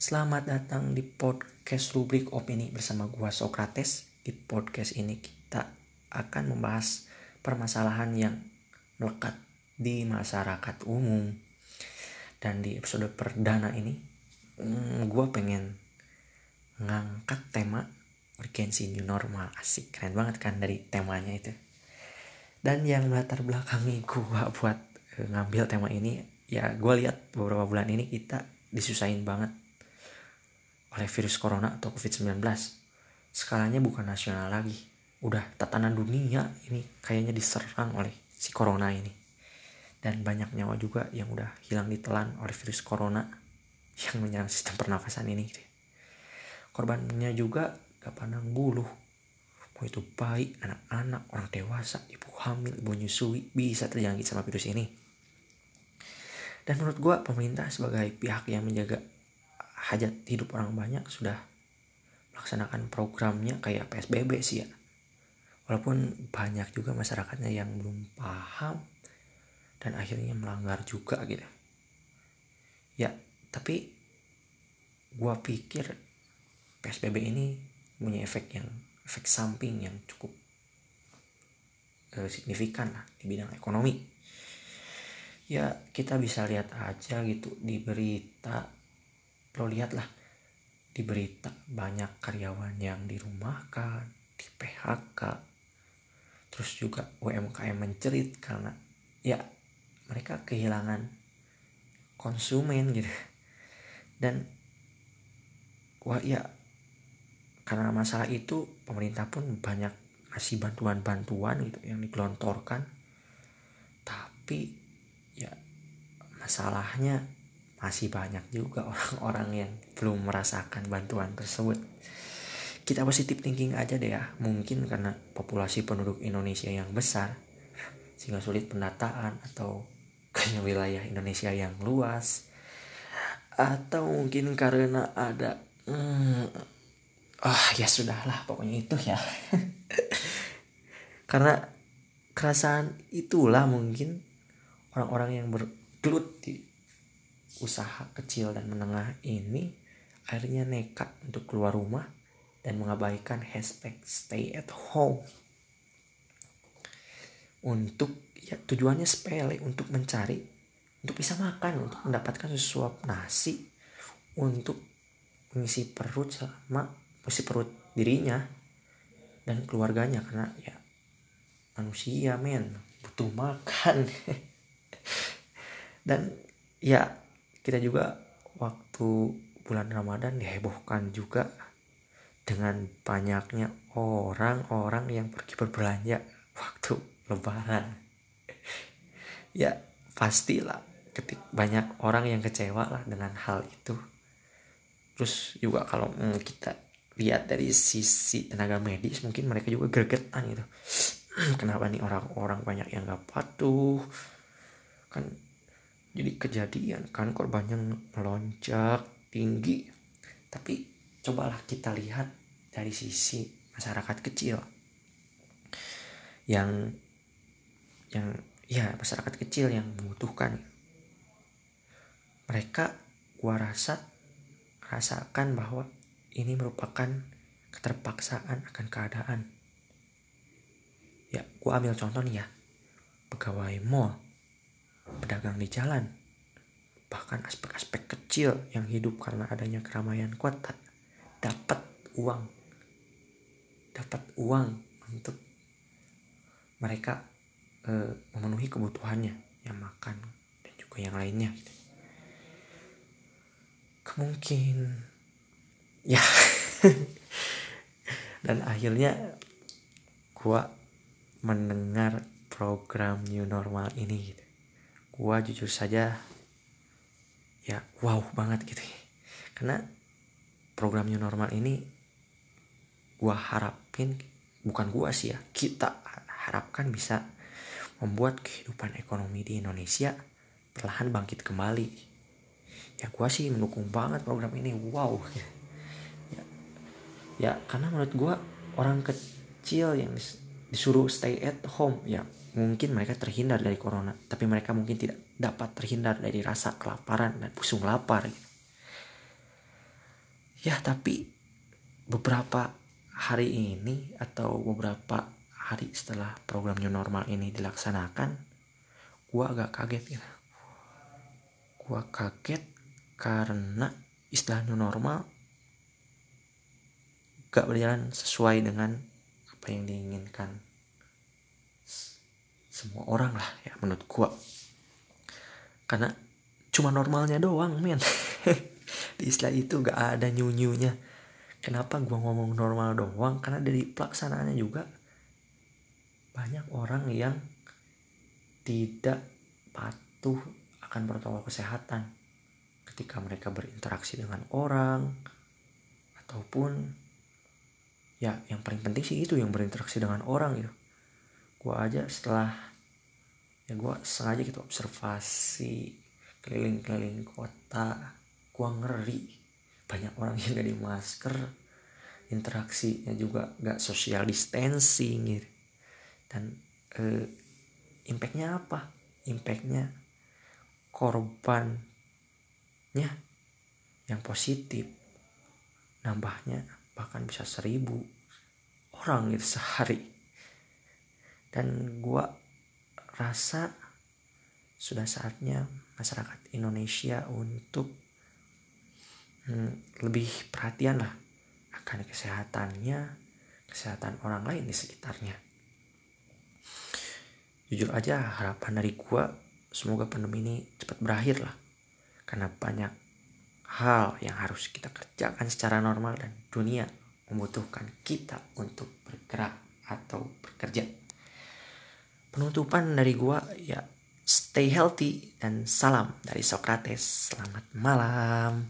Selamat datang di podcast rubrik opini bersama gua Sokrates. Di podcast ini kita akan membahas permasalahan yang melekat di masyarakat umum. Dan di episode perdana ini, hmm, gua pengen ngangkat tema urgensi new normal. Asik, keren banget kan dari temanya itu. Dan yang latar belakangi gua buat eh, ngambil tema ini, ya gua lihat beberapa bulan ini kita disusahin banget oleh virus corona atau COVID-19. Skalanya bukan nasional lagi. Udah tatanan dunia ini kayaknya diserang oleh si corona ini. Dan banyak nyawa juga yang udah hilang ditelan oleh virus corona yang menyerang sistem pernafasan ini. Gitu. Korbannya juga gak pandang bulu. Mau itu bayi, anak-anak, orang dewasa, ibu hamil, ibu nyusui bisa terjangkit sama virus ini. Dan menurut gue pemerintah sebagai pihak yang menjaga hajat hidup orang banyak sudah melaksanakan programnya kayak PSBB sih ya. Walaupun banyak juga masyarakatnya yang belum paham dan akhirnya melanggar juga gitu. Ya, tapi gua pikir PSBB ini punya efek yang efek samping yang cukup uh, signifikan lah di bidang ekonomi. Ya, kita bisa lihat aja gitu di berita lo lihatlah di berita banyak karyawan yang dirumahkan di PHK terus juga UMKM mencerit karena ya mereka kehilangan konsumen gitu. Dan wah ya karena masalah itu pemerintah pun banyak ngasih bantuan-bantuan gitu yang digelontorkan. Tapi ya masalahnya masih banyak juga orang-orang yang belum merasakan bantuan tersebut. Kita positif thinking aja deh ya, mungkin karena populasi penduduk Indonesia yang besar, sehingga sulit pendataan atau karena wilayah Indonesia yang luas, atau mungkin karena ada, hmm, ah ya sudahlah pokoknya itu ya, karena kerasaan itulah mungkin orang-orang yang bergelut di usaha kecil dan menengah ini akhirnya nekat untuk keluar rumah dan mengabaikan hashtag stay at home. Untuk ya tujuannya sepele untuk mencari untuk bisa makan untuk mendapatkan sesuap nasi untuk mengisi perut sama mengisi perut dirinya dan keluarganya karena ya manusia men butuh makan. Dan ya kita juga waktu bulan Ramadan dihebohkan juga dengan banyaknya orang-orang yang pergi berbelanja waktu lebaran. Ya pastilah ketik banyak orang yang kecewa lah dengan hal itu. Terus juga kalau mm, kita lihat dari sisi tenaga medis mungkin mereka juga gregetan gitu. Kenapa nih orang-orang banyak yang gak patuh? Kan jadi kejadian kan korbannya melonjak tinggi. Tapi cobalah kita lihat dari sisi masyarakat kecil. Yang yang ya masyarakat kecil yang membutuhkan. Mereka gua rasa rasakan bahwa ini merupakan keterpaksaan akan keadaan. Ya gua ambil contoh nih ya. Pegawai mall pedagang di jalan, bahkan aspek-aspek kecil yang hidup karena adanya keramaian kota dapat uang, dapat uang untuk mereka e, memenuhi kebutuhannya, yang makan dan juga yang lainnya. Kemungkin ya. Dan akhirnya gua mendengar program new normal ini gitu gua jujur saja ya wow banget gitu. Karena program new normal ini gua harapin bukan gua sih ya kita harapkan bisa membuat kehidupan ekonomi di Indonesia perlahan bangkit kembali. Ya gua sih mendukung banget program ini wow. Ya, ya karena menurut gua orang kecil yang disuruh stay at home ya mungkin mereka terhindar dari corona tapi mereka mungkin tidak dapat terhindar dari rasa kelaparan dan pusung lapar gitu. ya tapi beberapa hari ini atau beberapa hari setelah program new normal ini dilaksanakan gue agak kaget ya gue kaget karena istilah new normal gak berjalan sesuai dengan apa yang diinginkan semua orang lah ya menurut gua. Karena cuma normalnya doang men. Di istilah itu gak ada nyunyunya kenapa gua ngomong normal doang? Karena dari pelaksanaannya juga banyak orang yang tidak patuh akan protokol kesehatan. Ketika mereka berinteraksi dengan orang ataupun ya yang paling penting sih itu yang berinteraksi dengan orang gitu gue aja setelah ya gue sengaja gitu observasi keliling-keliling kota gue ngeri. Banyak orang yang gak di masker interaksinya juga gak social distancing gitu. Dan eh, impactnya apa? Impactnya korbannya yang positif. Nambahnya bahkan bisa seribu orang gitu sehari dan gue rasa sudah saatnya masyarakat Indonesia untuk hmm, lebih perhatian lah akan kesehatannya kesehatan orang lain di sekitarnya jujur aja harapan dari gue semoga pandemi ini cepat berakhir lah karena banyak hal yang harus kita kerjakan secara normal dan dunia membutuhkan kita untuk bergerak atau bekerja. Penutupan dari gua ya stay healthy dan salam dari Socrates. Selamat malam.